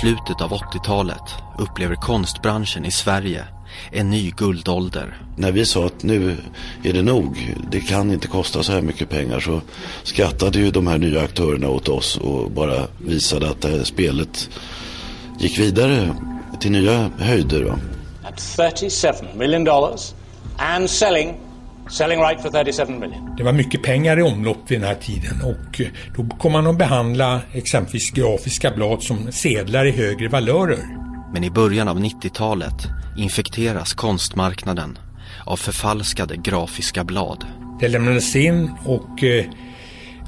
slutet av 80-talet upplever konstbranschen i Sverige en ny guldålder. När vi sa att nu är det nog, det kan inte kosta så här mycket pengar så skrattade ju de här nya aktörerna åt oss och bara visade att det här spelet gick vidare till nya höjder. Va? At 37 million dollars and selling Selling right for 37 million. Det var mycket pengar i omlopp vid den här tiden och då kom man att behandla exempelvis grafiska blad som sedlar i högre valörer. Men i början av 90-talet infekteras konstmarknaden av förfalskade grafiska blad. Det lämnades in och eh,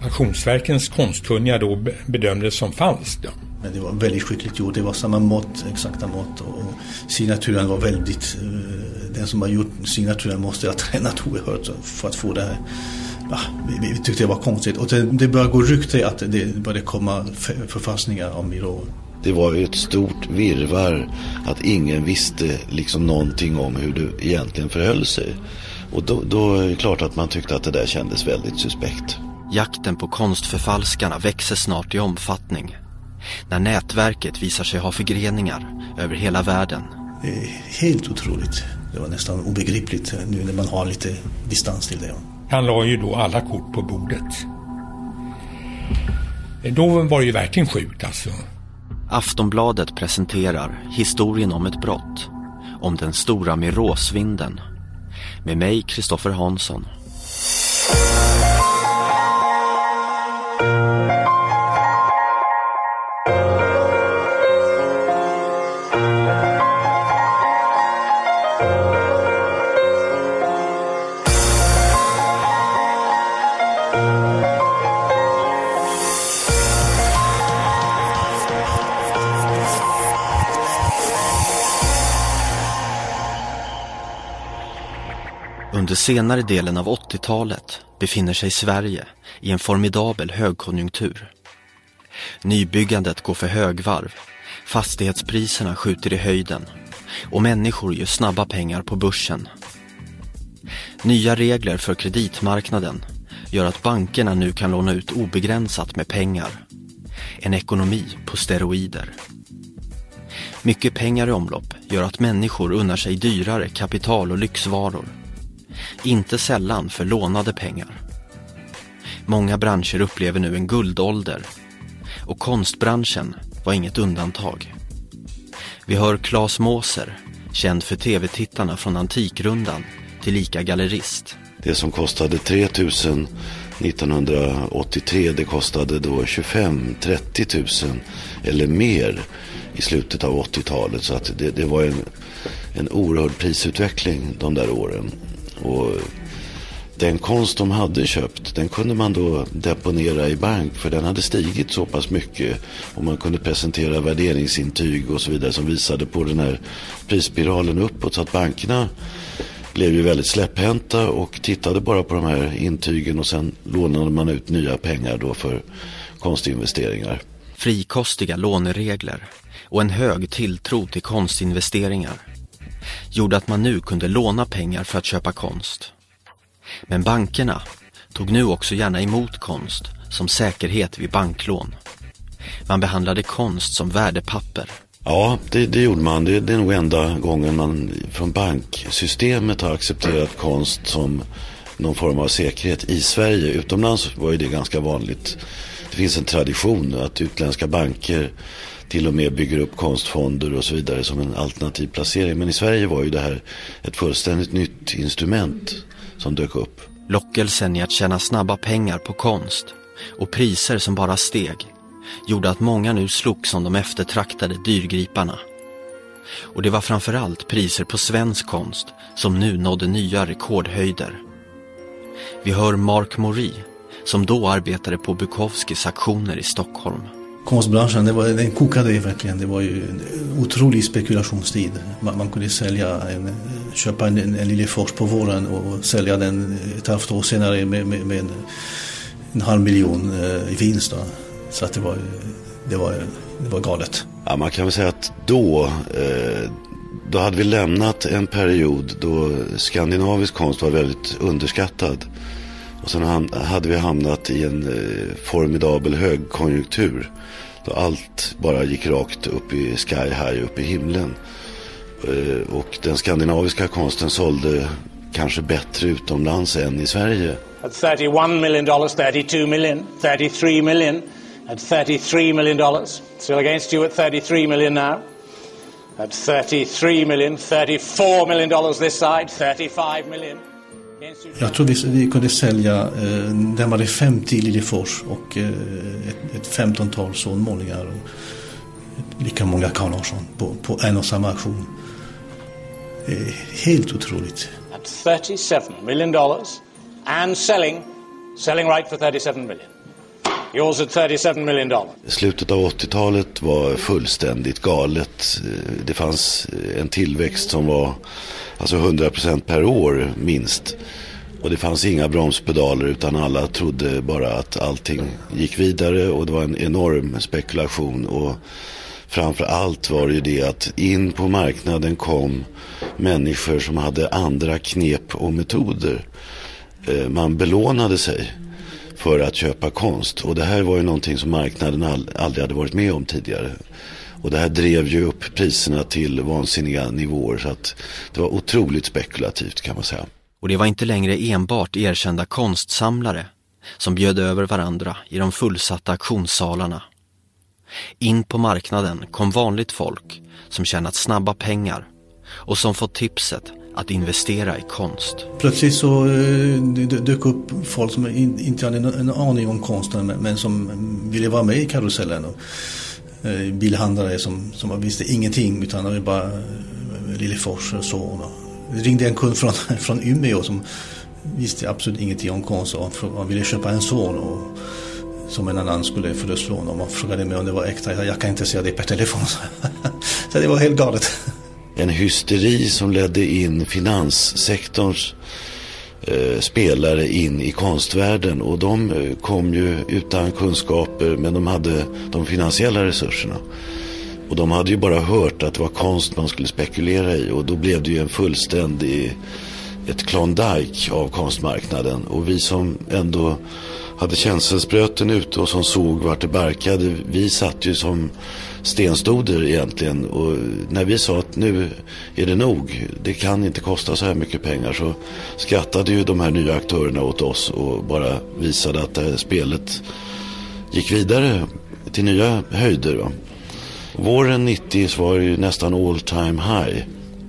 Auktionsverkens konstkunniga då bedömde det som falskt. Men det var väldigt skickligt gjort. Det var samma mått, exakta mått. Och signaturen var väldigt... Eh, den som har gjort signaturen måste ha tränat oerhört för att få det här. Ja, vi, vi tyckte det var konstigt. Och det, det började gå rykte att det började komma förfalskningar av Miro. Det var ju ett stort virvar att ingen visste liksom någonting om hur det egentligen förhöll sig. Och då, då är det klart att man tyckte att det där kändes väldigt suspekt. Jakten på konstförfalskarna växer snart i omfattning när nätverket visar sig ha förgreningar över hela världen. Det är helt otroligt. Det var nästan obegripligt nu när man har lite distans till det. Han la ju då alla kort på bordet. Då var det ju verkligen sjukt alltså. Aftonbladet presenterar historien om ett brott. Om den stora Miråsvinden. Med mig, Kristoffer Hansson. Senare delen av 80-talet befinner sig Sverige i en formidabel högkonjunktur. Nybyggandet går för högvarv, fastighetspriserna skjuter i höjden och människor gör snabba pengar på börsen. Nya regler för kreditmarknaden gör att bankerna nu kan låna ut obegränsat med pengar. En ekonomi på steroider. Mycket pengar i omlopp gör att människor unnar sig dyrare kapital och lyxvaror. Inte sällan för lånade pengar. Många branscher upplever nu en guldålder och konstbranschen var inget undantag. Vi hör Claes Måser, känd för tv-tittarna från Antikrundan, tillika gallerist. Det som kostade 3 000 1983 det kostade då 25-30 000 eller mer i slutet av 80-talet. Så att det, det var en, en oerhörd prisutveckling de där åren. Och den konst de hade köpt, den kunde man då deponera i bank för den hade stigit så pass mycket. Och man kunde presentera värderingsintyg och så vidare som visade på den här prisspiralen uppåt. Så att bankerna blev ju väldigt släpphänta och tittade bara på de här intygen och sen lånade man ut nya pengar då för konstinvesteringar. Frikostiga låneregler och en hög tilltro till konstinvesteringar gjorde att man nu kunde låna pengar för att köpa konst. Men bankerna tog nu också gärna emot konst som säkerhet vid banklån. Man behandlade konst som värdepapper. Ja, det, det gjorde man. Det, det är nog enda gången man från banksystemet har accepterat konst som någon form av säkerhet i Sverige. Utomlands var ju det ganska vanligt. Det finns en tradition att utländska banker till och med bygger upp konstfonder och så vidare som en alternativ placering. Men i Sverige var ju det här ett fullständigt nytt instrument som dök upp. Lockelsen i att tjäna snabba pengar på konst och priser som bara steg gjorde att många nu slogs som de eftertraktade dyrgriparna. Och det var framförallt priser på svensk konst som nu nådde nya rekordhöjder. Vi hör Mark Mori som då arbetade på Bukowskis auktioner i Stockholm konstbranschen, det var, den kokade verkligen. Det var ju en otrolig spekulationstid. Man, man kunde sälja en, köpa en, en, en Lillefors på våren och sälja den ett halvt år senare med, med, med en, en, halv miljon eh, i vinst. Då. Så att det var, det var, det var galet. Ja, man kan väl säga att då, eh, då hade vi lämnat en period då skandinavisk konst var väldigt underskattad. Och sen hade vi hamnat i en eh, formidabel högkonjunktur Då allt bara gick rakt upp i sky high, upp i himlen. Eh, och den skandinaviska konsten sålde kanske bättre utomlands än i Sverige. At 31 million dollars, 32 million, 33 million, at 33 million dollars. Still against you at 33 million now. At 33 million, 34 million dollars this side, 35 million. Jag tror vi, vi kunde sälja eh, närmare 50 Liljefors och eh, ett, ett 15-tal sonmålningar och lika många Carl Larsson på, på en och samma auktion. Eh, helt otroligt. At 37 million dollars and selling, selling right for 37 million. Yours at 37 million dollars. Slutet av 80-talet var fullständigt galet. Det fanns en tillväxt som var alltså 100% per år minst. Och det fanns inga bromspedaler utan alla trodde bara att allting gick vidare och det var en enorm spekulation. Och framför allt var det ju det att in på marknaden kom människor som hade andra knep och metoder. Eh, man belånade sig för att köpa konst. Och det här var ju någonting som marknaden aldrig hade varit med om tidigare. Och det här drev ju upp priserna till vansinniga nivåer. Så att det var otroligt spekulativt kan man säga. Och det var inte längre enbart erkända konstsamlare som bjöd över varandra i de fullsatta auktionssalarna. In på marknaden kom vanligt folk som tjänat snabba pengar och som fått tipset att investera i konst. Plötsligt så eh, det dök upp folk som inte hade en aning om konsten men som ville vara med i karusellen. Eh, bilhandlare som, som visste ingenting utan det var bara eh, Lillefors och så. Det ringde en kund från, från Umeå som visste absolut ingenting om konst och han ville köpa en son och, som en annan skulle förlustlåna. Och frågade mig om det var äkta. Jag kan inte säga det per telefon. så det var helt galet. En hysteri som ledde in finanssektorns eh, spelare in i konstvärlden. Och de eh, kom ju utan kunskaper men de hade de finansiella resurserna. Och de hade ju bara hört att det var konst man skulle spekulera i. Och då blev det ju en fullständig ett Klondike av konstmarknaden. Och vi som ändå hade känselspröten ute och som såg vart det barkade, vi satt ju som stenstoder egentligen. Och när vi sa att nu är det nog, det kan inte kosta så här mycket pengar så skrattade ju de här nya aktörerna åt oss och bara visade att det här spelet gick vidare till nya höjder. Va? Våren 90 så var det ju nästan all time high.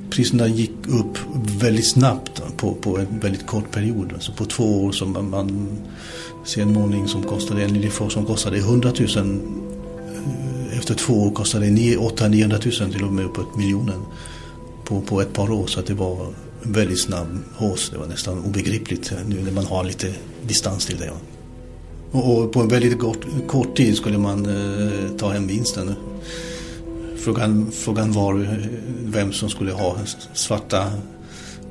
Priserna gick upp väldigt snabbt på, på en väldigt kort period. Alltså på två år som man, man Se en målning som kostade en Lilifors som kostade 100 000 eh, efter två år kostade det 800 000 till och med uppåt miljonen på, på ett par år. Så att det var en väldigt snabb hås. Det var nästan obegripligt nu när man har lite distans till det. Och, och på en väldigt kort, kort tid skulle man eh, ta hem vinsten. Frågan, frågan var eh, vem som skulle ha svarta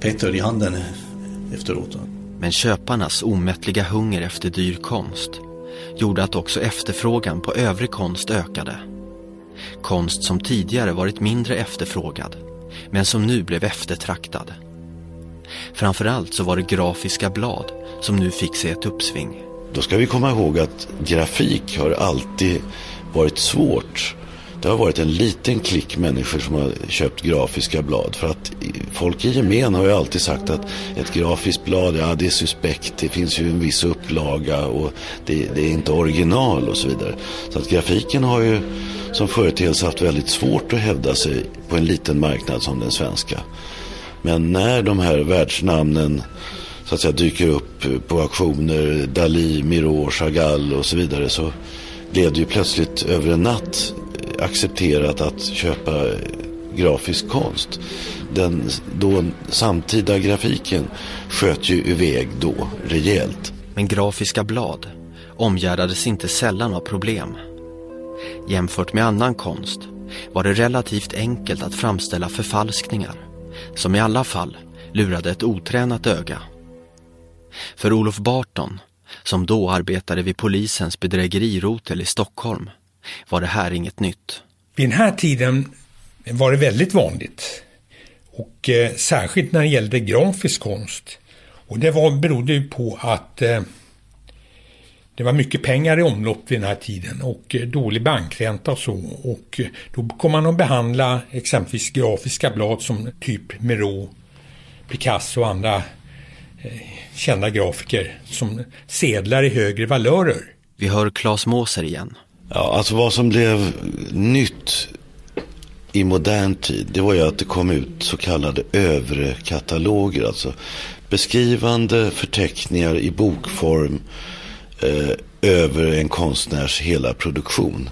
Petter i handen eh, efteråt. Men köparnas omättliga hunger efter dyr konst gjorde att också efterfrågan på övrig konst ökade. Konst som tidigare varit mindre efterfrågad, men som nu blev eftertraktad. Framförallt så var det grafiska blad som nu fick sig ett uppsving. Då ska vi komma ihåg att grafik har alltid varit svårt. Det har varit en liten klick människor som har köpt grafiska blad. För att folk i gemen har ju alltid sagt att ett grafiskt blad, ja det är suspekt, det finns ju en viss upplaga och det, det är inte original och så vidare. Så att grafiken har ju som företeelse haft väldigt svårt att hävda sig på en liten marknad som den svenska. Men när de här världsnamnen så att säga dyker upp på auktioner, Dali, Miró, Chagall och så vidare så blev det ju plötsligt över en natt accepterat att köpa grafisk konst. Den då samtida grafiken sköt ju iväg då rejält. Men grafiska blad omgärdades inte sällan av problem. Jämfört med annan konst var det relativt enkelt att framställa förfalskningar som i alla fall lurade ett otränat öga. För Olof Barton, som då arbetade vid polisens bedrägerirotel i Stockholm, var det här inget nytt. Vid den här tiden var det väldigt vanligt. Och eh, särskilt när det gällde grafisk konst. Och det var, berodde ju på att eh, Det var mycket pengar i omlopp vid den här tiden och eh, dålig bankränta och så. Och eh, då kom man att behandla exempelvis grafiska blad som typ Miro, Picasso och andra eh, kända grafiker som sedlar i högre valörer. Vi hör Claes Måser igen. Ja, alltså vad som blev nytt i modern tid, det var ju att det kom ut så kallade övre kataloger. Alltså beskrivande förteckningar i bokform eh, över en konstnärs hela produktion.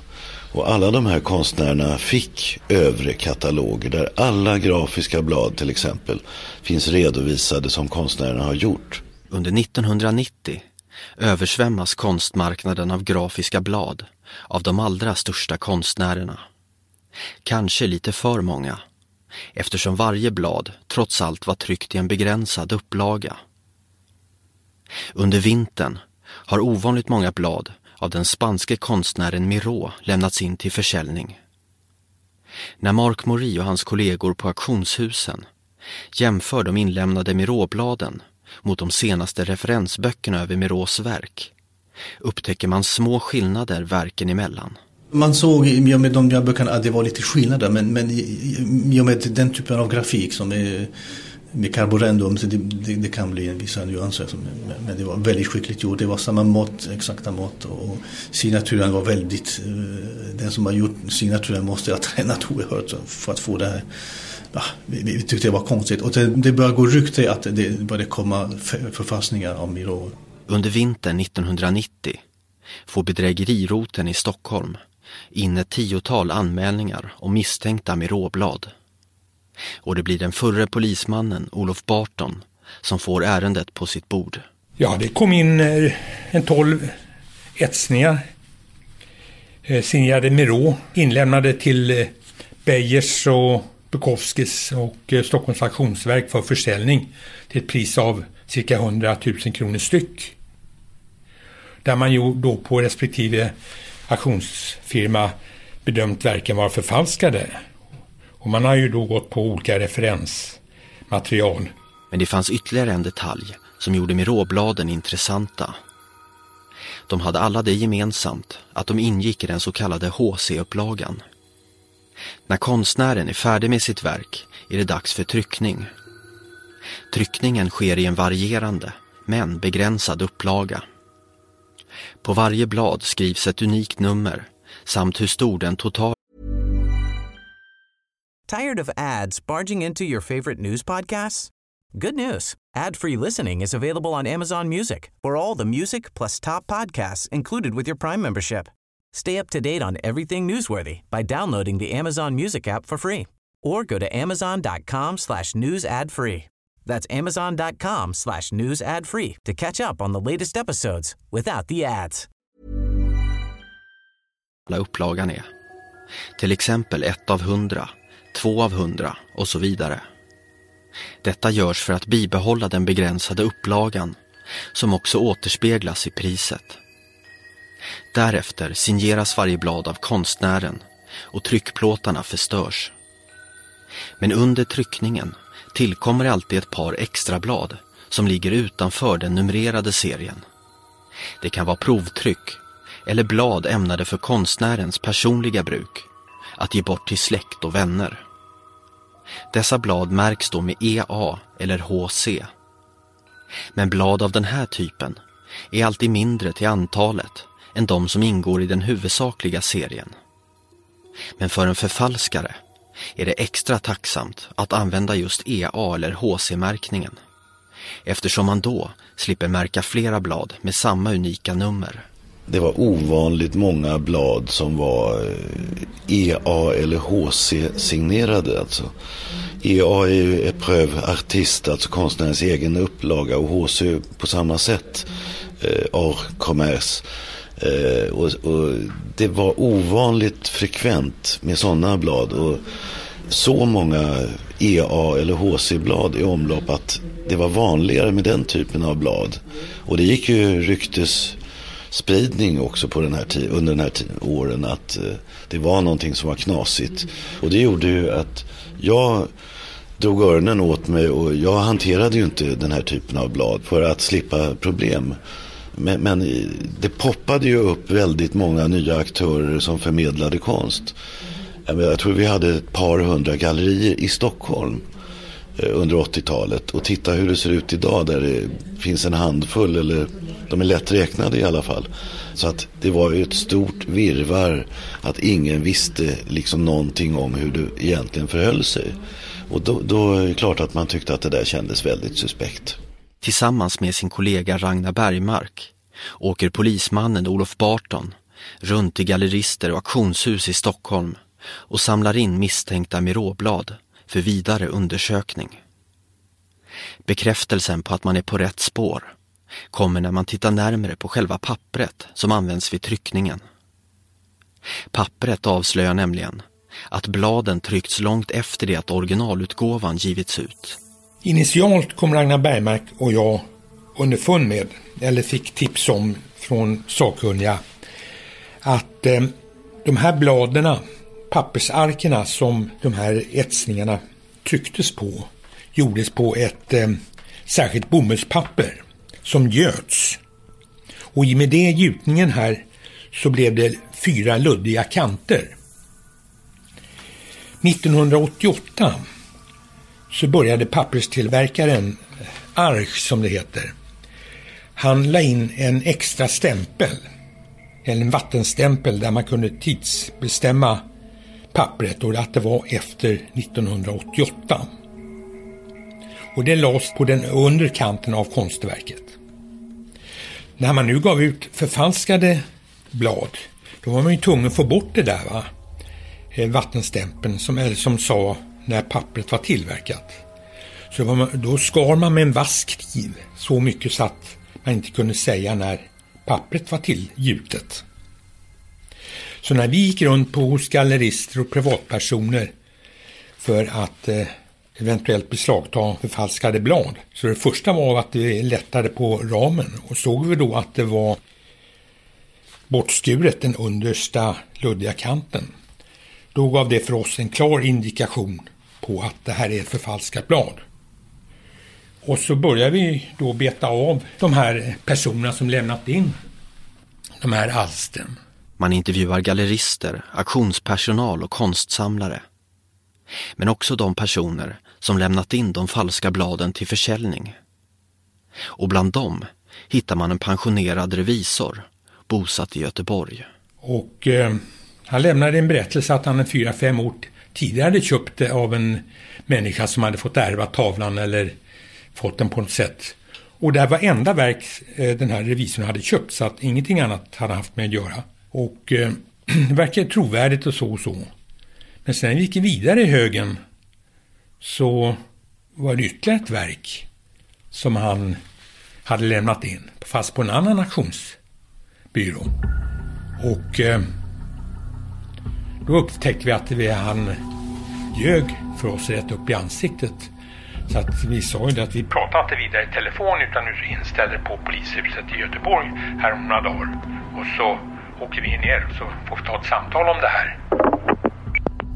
Och alla de här konstnärerna fick övre kataloger där alla grafiska blad till exempel finns redovisade som konstnärerna har gjort. Under 1990 översvämmas konstmarknaden av grafiska blad av de allra största konstnärerna. Kanske lite för många, eftersom varje blad trots allt var tryckt i en begränsad upplaga. Under vintern har ovanligt många blad av den spanske konstnären Miró lämnats in till försäljning. När Mark Mori och hans kollegor på auktionshusen jämför de inlämnade Miró-bladen mot de senaste referensböckerna över Mirós verk upptäcker man små skillnader verken emellan. Man såg i och med de där böckerna att det var lite skillnader men, men i och med den typen av grafik som är med karborendum så det, det, det, kan bli vissa nyanser. Men det var väldigt skickligt gjort. Det var samma mått, exakta mått och signaturen var väldigt, eh, den som har gjort signaturen måste ha tränat oerhört för att få det här. Ja, vi, vi tyckte det var konstigt och det, det började gå rykte att det började komma förfalskningar av Miro. Under vintern 1990 får bedrägeriroten i Stockholm in ett tiotal anmälningar om misstänkta Miråblad. Och det blir den förre polismannen Olof Barton som får ärendet på sitt bord. Ja, det kom in eh, en tolv etsningar eh, signerade Miró, inlämnade till eh, Beijers och Bukowskis och Stockholms auktionsverk för försäljning till ett pris av cirka 100 000 kronor styck. Där man ju då på respektive auktionsfirma bedömt verken vara förfalskade. Och man har ju då gått på olika referensmaterial. Men det fanns ytterligare en detalj som gjorde Miråbladen intressanta. De hade alla det gemensamt att de ingick i den så kallade HC-upplagan. När konstnären är färdig med sitt verk är det dags för tryckning. Tryckningen sker i en varierande men begränsad upplaga. På varje blad skrivs ett unikt nummer samt hur stor den totala Tired of ads barging into your favorite news podcasts? Good news. Ad-free listening is available on Amazon Music. For all the music plus top podcasts included with your Prime membership. Stay up to date on everything newsworthy by downloading the Amazon Music app for free or go to amazon.com slash news ad free. That's amazon.com slash news ad free to catch up on the latest episodes without the ads. upplagan är. Till exempel ett av hundra, två av hundra och så vidare. Detta görs för att bibehålla den begränsade upplagan som också återspeglas i priset. Därefter signeras varje blad av konstnären och tryckplåtarna förstörs. Men under tryckningen tillkommer alltid ett par extra blad som ligger utanför den numrerade serien. Det kan vara provtryck eller blad ämnade för konstnärens personliga bruk, att ge bort till släkt och vänner. Dessa blad märks då med EA eller HC. Men blad av den här typen är alltid mindre till antalet än de som ingår i den huvudsakliga serien. Men för en förfalskare är det extra tacksamt att använda just EA eller HC-märkningen eftersom man då slipper märka flera blad med samma unika nummer. Det var ovanligt många blad som var eh, EA eller HC signerade. Alltså. EA är ju Epreuve Artist, alltså konstnärens egen upplaga och HC på samma sätt, eh, Art Commerce. Eh, och, och, det var ovanligt frekvent med sådana blad. Och så många EA eller HC-blad i omlopp att det var vanligare med den typen av blad. Och det gick ju ryktesspridning också på den här under den här åren att eh, det var någonting som var knasigt. Och det gjorde ju att jag drog öronen åt mig och jag hanterade ju inte den här typen av blad för att slippa problem. Men, men det poppade ju upp väldigt många nya aktörer som förmedlade konst. Jag tror vi hade ett par hundra gallerier i Stockholm eh, under 80-talet. Och titta hur det ser ut idag där det finns en handfull, eller de är lätt räknade i alla fall. Så att det var ju ett stort virvar att ingen visste liksom någonting om hur det egentligen förhöll sig. Och då, då är det klart att man tyckte att det där kändes väldigt suspekt. Tillsammans med sin kollega Ragnar Bergmark åker polismannen Olof Barton runt i gallerister och auktionshus i Stockholm och samlar in misstänkta miråblad för vidare undersökning. Bekräftelsen på att man är på rätt spår kommer när man tittar närmare på själva pappret som används vid tryckningen. Pappret avslöjar nämligen att bladen tryckts långt efter det att originalutgåvan givits ut. Initialt kom Ragnar Bergmark och jag underfund med, eller fick tips om från sakkunniga, att eh, de här bladen, pappersarkerna som de här etsningarna trycktes på, gjordes på ett eh, särskilt bomullspapper som göts. Och i med det gjutningen här så blev det fyra luddiga kanter. 1988 så började papperstillverkaren Arch som det heter. Han la in en extra stämpel, eller en vattenstämpel där man kunde tidsbestämma pappret och att det var efter 1988. Och det lades på den undre kanten av konstverket. När man nu gav ut förfalskade blad, då var man ju tvungen att få bort det där va? Eh, vattenstämpeln som, eller som sa när pappret var tillverkat. Så var man, då skar man med en vass kniv så mycket så att man inte kunde säga när pappret var tillgjutet. Så när vi gick runt på hos gallerister och privatpersoner för att eh, eventuellt beslagta förfalskade blad. Så det första var att det lättade på ramen och såg vi då att det var bortskuret den understa luddiga kanten. Då gav det för oss en klar indikation på att det här är ett förfalskat blad. Och så börjar vi då beta av de här personerna som lämnat in de här alstren. Man intervjuar gallerister, auktionspersonal och konstsamlare. Men också de personer som lämnat in de falska bladen till försäljning. Och bland dem hittar man en pensionerad revisor bosatt i Göteborg. Och eh, han lämnade en berättelse att han en fyra, fem år tidigare hade köpt det av en människa som hade fått ärva tavlan eller fått den på något sätt. Och det här var enda verk eh, den här revisorn hade köpt så att ingenting annat hade haft med att göra. Och eh, det verkar trovärdigt och så och så. Men sen när vi gick vidare i högen så var det ytterligare ett verk som han hade lämnat in, fast på en annan auktionsbyrå. Och eh, då upptäckte vi att vi, han ljög för oss rätt upp i ansiktet. Så att vi sa ju att vi pratar inte vidare i telefon utan nu inställer på polishuset i Göteborg här om några dagar. Och så åker vi ner och så får vi ta ett samtal om det här.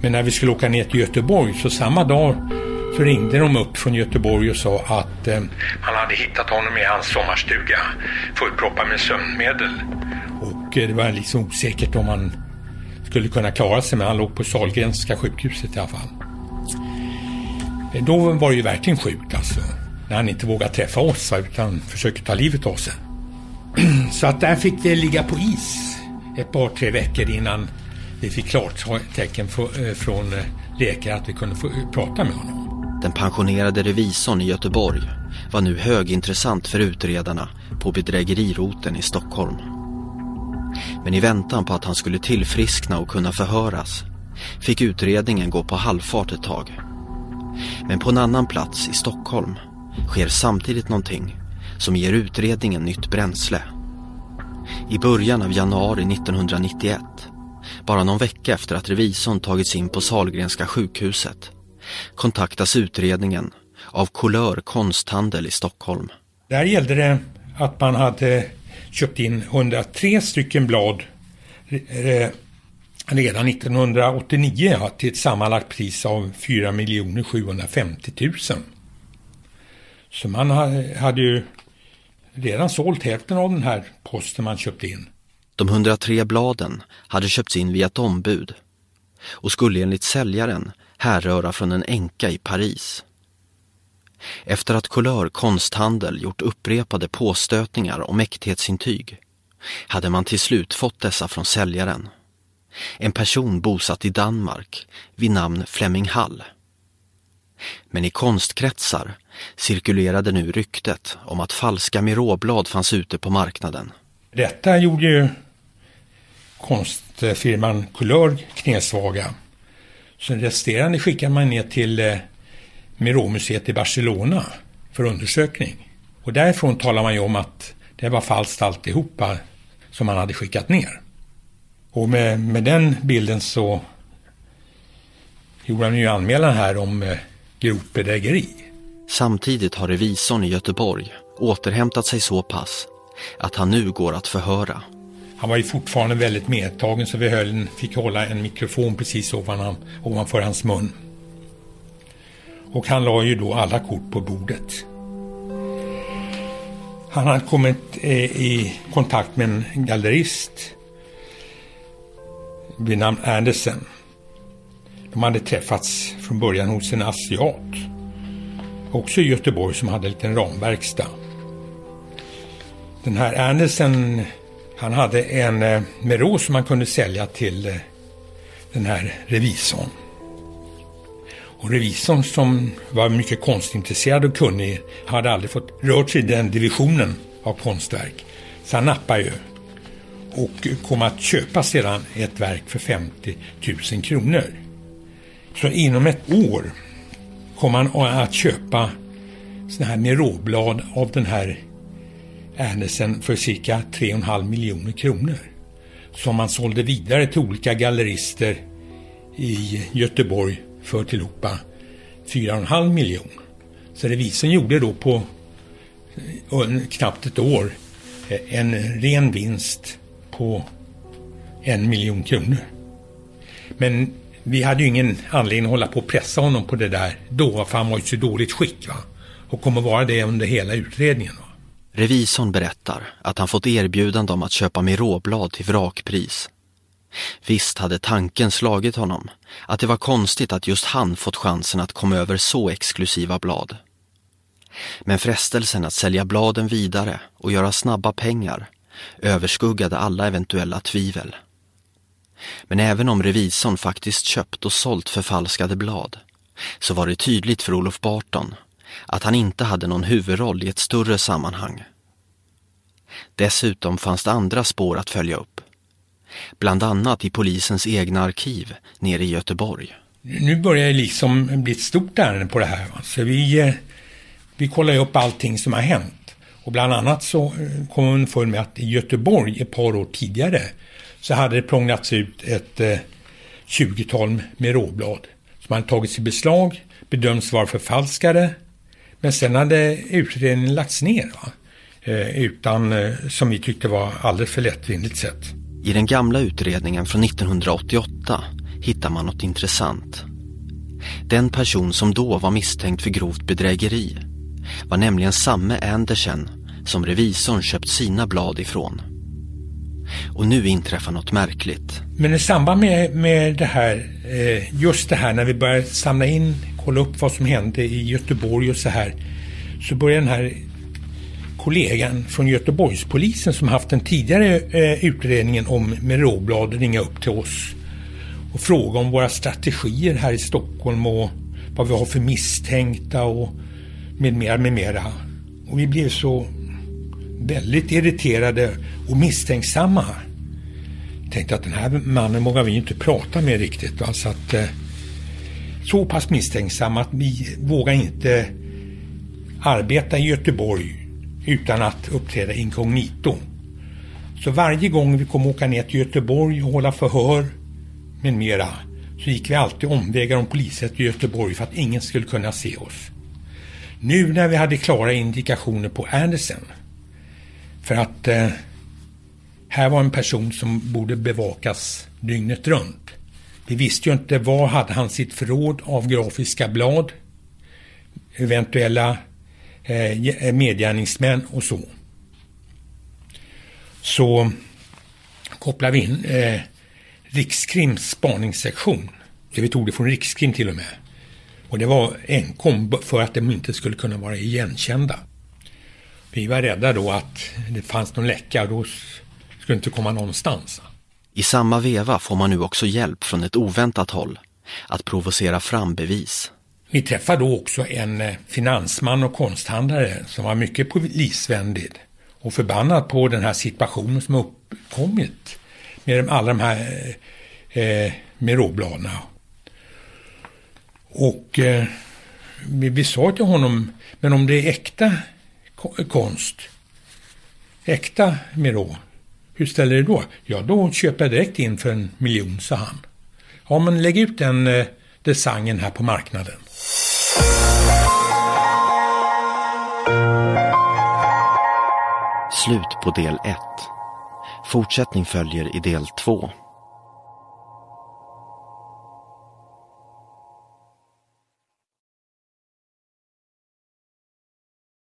Men när vi skulle åka ner till Göteborg så samma dag så ringde de upp från Göteborg och sa att eh, man hade hittat honom i hans sommarstuga fullproppad med sömnmedel. Och eh, det var liksom osäkert om han skulle kunna klara sig men han låg på Sahlgrenska sjukhuset i alla fall. Eh, då var det ju verkligen sjukt alltså. När han inte vågade träffa oss utan försökte ta livet av sig. Så att där fick det ligga på is ett par, tre veckor innan vi fick klart tecken eh, från eh, läkare att vi kunde få prata med honom. Den pensionerade revisorn i Göteborg var nu högintressant för utredarna på bedrägeriroten i Stockholm. Men i väntan på att han skulle tillfriskna och kunna förhöras fick utredningen gå på halvfart ett tag. Men på en annan plats i Stockholm sker samtidigt någonting som ger utredningen nytt bränsle. I början av januari 1991, bara någon vecka efter att revisorn tagits in på Salgrenska sjukhuset, kontaktas utredningen av Kulör konsthandel i Stockholm. Där gällde det att man hade köpt in 103 stycken blad eh, redan 1989 till ett sammanlagt pris av 4 750 000. Så man hade ju redan sålt hälften av den här posten man köpt in. De 103 bladen hade köpts in via ett ombud och skulle enligt säljaren härröra från en änka i Paris. Efter att Couleur konsthandel gjort upprepade påstötningar om äkthetsintyg hade man till slut fått dessa från säljaren. En person bosatt i Danmark vid namn Flemming Hall. Men i konstkretsar cirkulerade nu ryktet om att falska Miråblad fanns ute på marknaden. Detta gjorde ju konstfirman Couleur knäsvaga. Så resterande skickade man ner till eh, eh, Miromuseet i Barcelona för undersökning. Och därifrån talar man ju om att det var falskt alltihopa som man hade skickat ner. Och med, med den bilden så gjorde han ju anmälan här om eh, grovt bedrägeri. Samtidigt har revisorn i Göteborg återhämtat sig så pass att han nu går att förhöra. Han var ju fortfarande väldigt medtagen så vi höll, fick hålla en mikrofon precis ovan ovanför hans mun. Och han la ju då alla kort på bordet. Han hade kommit eh, i kontakt med en gallerist vid namn Andersen. De hade träffats från början hos en asiat. Också i Göteborg som hade en liten ramverkstad. Den här Andersen, han hade en eh, Merot Merå som han kunde sälja till eh, den här revisorn. Och revisorn som var mycket konstintresserad och kunnig hade aldrig fått rört sig i den divisionen av konstverk. Så han nappade ju och kom att köpa sedan ett verk för 50 000 kronor. Så inom ett år kom han att köpa sådana här Miråblad av den här Ernesen för cirka 3,5 miljoner kronor. Som han sålde vidare till olika gallerister i Göteborg för tillhopa 4,5 miljoner. Så revisorn gjorde då på eh, knappt ett år eh, en ren vinst på en miljon kronor. Men vi hade ju ingen anledning att hålla på och pressa honom på det där då, för han var i så dåligt skick. Va? Och kommer vara det under hela utredningen. Va? Revisorn berättar att han fått erbjudande om att köpa Miroblad till vrakpris. Visst hade tanken slagit honom att det var konstigt att just han fått chansen att komma över så exklusiva blad. Men frestelsen att sälja bladen vidare och göra snabba pengar överskuggade alla eventuella tvivel. Men även om revisorn faktiskt köpt och sålt förfalskade blad så var det tydligt för Olof Barton att han inte hade någon huvudroll i ett större sammanhang. Dessutom fanns det andra spår att följa upp. Bland annat i polisens egna arkiv nere i Göteborg. Nu börjar det liksom bli ett stort ärende på det här. Så vi, eh, vi kollar upp allting som har hänt. Och bland annat så eh, kom hon för med att i Göteborg ett par år tidigare så hade det prånglats ut ett eh, 20-tal som hade tagits i beslag, bedömts vara förfalskade men sen hade utredningen lagts ner. Va? Eh, utan, eh, som vi tyckte var alldeles för lättvindigt sätt. I den gamla utredningen från 1988 hittar man något intressant. Den person som då var misstänkt för grovt bedrägeri var nämligen samme Andersen som revisorn köpt sina blad ifrån. Och nu inträffar något märkligt. Men i samband med, med det här, eh, just det här när vi började samla in, kolla upp vad som hände i Göteborg och så här, så började den här kollegan från Göteborgspolisen som haft den tidigare eh, utredningen om Meroblad ringa upp till oss och fråga om våra strategier här i Stockholm och vad vi har för misstänkta och med mera, med mera. Och vi blev så väldigt irriterade och misstänksamma. Tänkte att den här mannen vågar vi inte prata med riktigt. Va? Så, att, eh, så pass misstänksamma att vi vågar inte arbeta i Göteborg utan att uppträda inkognito. Så varje gång vi kom åka ner till Göteborg och hålla förhör med mera så gick vi alltid omvägar om polishuset i Göteborg för att ingen skulle kunna se oss. Nu när vi hade klara indikationer på Andersen för att eh, här var en person som borde bevakas dygnet runt. Vi visste ju inte var hade han sitt förråd av grafiska blad, eventuella Eh, eh, medgärningsmän och så. så kopplade vi in eh, Rikskrims spaningssektion. Vi tog det från Rikskrim till och med. Och det var enkom för att de inte skulle kunna vara igenkända. Vi var rädda då att det fanns någon läcka och då skulle det inte komma någonstans. I samma veva får man nu också hjälp från ett oväntat håll att provocera fram bevis. Vi träffade då också en eh, finansman och konsthandlare som var mycket polisvänlig och förbannad på den här situationen som uppkommit med alla de här eh, eh med råbladen. Och eh, vi, vi sa till honom, men om det är äkta konst, äkta Miró, hur ställer du då? Ja, då köper jag direkt in för en miljon, sa han. Ja, men lägg ut den eh, designen här på marknaden. Slut på del 1. Fortsättning följer i del 2.